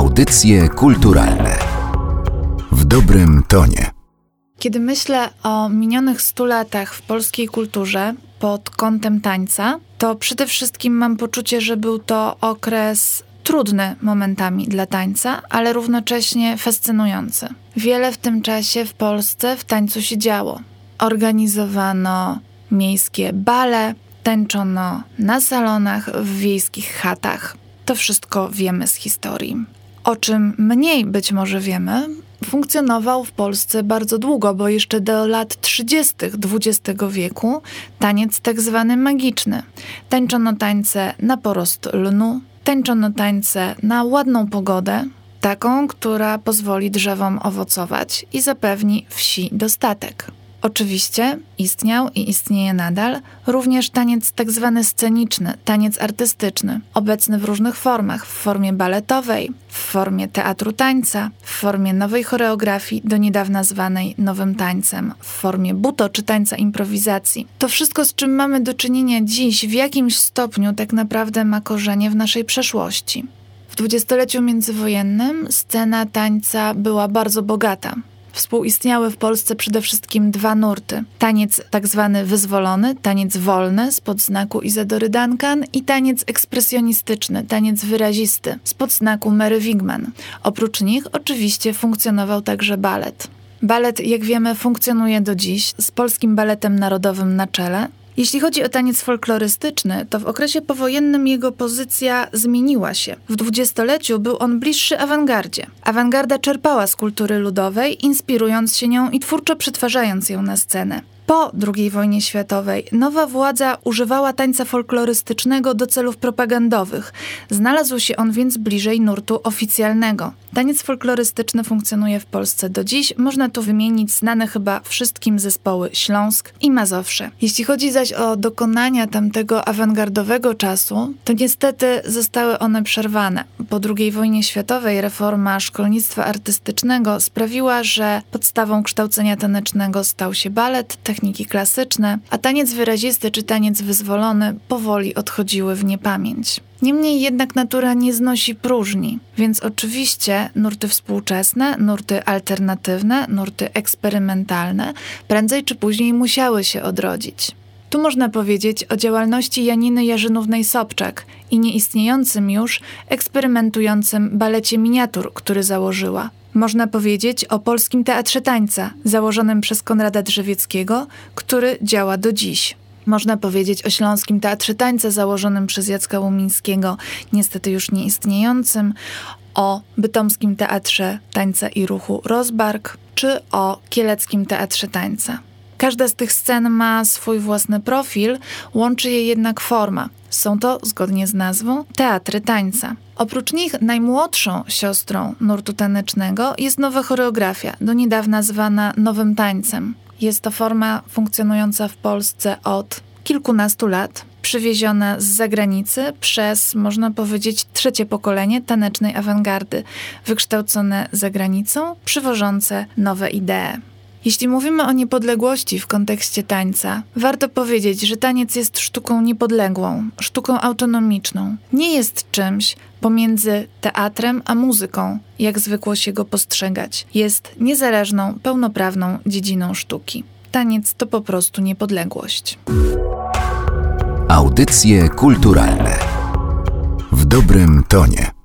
Audycje kulturalne w dobrym tonie. Kiedy myślę o minionych stu latach w polskiej kulturze pod kątem tańca, to przede wszystkim mam poczucie, że był to okres trudny momentami dla tańca, ale równocześnie fascynujący. Wiele w tym czasie w Polsce w tańcu się działo. Organizowano miejskie bale, tańczono na salonach, w wiejskich chatach. To wszystko wiemy z historii. O czym mniej być może wiemy, funkcjonował w Polsce bardzo długo, bo jeszcze do lat 30. XX wieku taniec tak zwany magiczny. Tańczono tańce na porost lnu, tańczono tańce na ładną pogodę, taką, która pozwoli drzewom owocować i zapewni wsi dostatek. Oczywiście istniał i istnieje nadal również taniec tak zwany sceniczny, taniec artystyczny, obecny w różnych formach, w formie baletowej, formie teatru tańca, w formie nowej choreografii, do niedawna zwanej nowym tańcem, w formie buto czy tańca improwizacji. To wszystko, z czym mamy do czynienia dziś, w jakimś stopniu tak naprawdę ma korzenie w naszej przeszłości. W dwudziestoleciu międzywojennym scena tańca była bardzo bogata. Współistniały w Polsce przede wszystkim dwa nurty. Taniec tak zwany wyzwolony, taniec wolny spod znaku Izadory Duncan i taniec ekspresjonistyczny, taniec wyrazisty spod znaku Mary Wigman. Oprócz nich oczywiście funkcjonował także balet. Balet, jak wiemy, funkcjonuje do dziś z Polskim Baletem Narodowym na czele, jeśli chodzi o taniec folklorystyczny, to w okresie powojennym jego pozycja zmieniła się. W dwudziestoleciu był on bliższy awangardzie. Awangarda czerpała z kultury ludowej, inspirując się nią i twórczo przetwarzając ją na scenę. Po II wojnie światowej nowa władza używała tańca folklorystycznego do celów propagandowych. Znalazł się on więc bliżej nurtu oficjalnego. Taniec folklorystyczny funkcjonuje w Polsce do dziś. Można tu wymienić znane chyba wszystkim zespoły Śląsk i Mazowsze. Jeśli chodzi zaś o dokonania tamtego awangardowego czasu, to niestety zostały one przerwane. Po II wojnie światowej reforma szkolnictwa artystycznego sprawiła, że podstawą kształcenia tanecznego stał się balet, techniki klasyczne, a taniec wyrazisty czy taniec wyzwolony powoli odchodziły w niepamięć. Niemniej jednak natura nie znosi próżni, więc oczywiście nurty współczesne, nurty alternatywne, nurty eksperymentalne prędzej czy później musiały się odrodzić. Tu można powiedzieć o działalności Janiny Jarzynównej-Sobczak i nieistniejącym już eksperymentującym balecie miniatur, który założyła. Można powiedzieć o Polskim Teatrze Tańca, założonym przez Konrada Drzewieckiego, który działa do dziś. Można powiedzieć o Śląskim Teatrze Tańca założonym przez Jacka Łumińskiego, niestety już nieistniejącym, o Bytomskim Teatrze Tańca i Ruchu Rozbark, czy o Kieleckim Teatrze Tańca. Każda z tych scen ma swój własny profil, łączy je jednak forma. Są to, zgodnie z nazwą, teatry tańca. Oprócz nich najmłodszą siostrą nurtu tanecznego jest nowa choreografia, do niedawna zwana nowym tańcem. Jest to forma funkcjonująca w Polsce od kilkunastu lat, przywieziona z zagranicy przez, można powiedzieć, trzecie pokolenie tanecznej awangardy, wykształcone za granicą, przywożące nowe idee. Jeśli mówimy o niepodległości w kontekście tańca, warto powiedzieć, że taniec jest sztuką niepodległą, sztuką autonomiczną. Nie jest czymś pomiędzy teatrem a muzyką, jak zwykło się go postrzegać. Jest niezależną, pełnoprawną dziedziną sztuki. Taniec to po prostu niepodległość. Audycje kulturalne w dobrym tonie.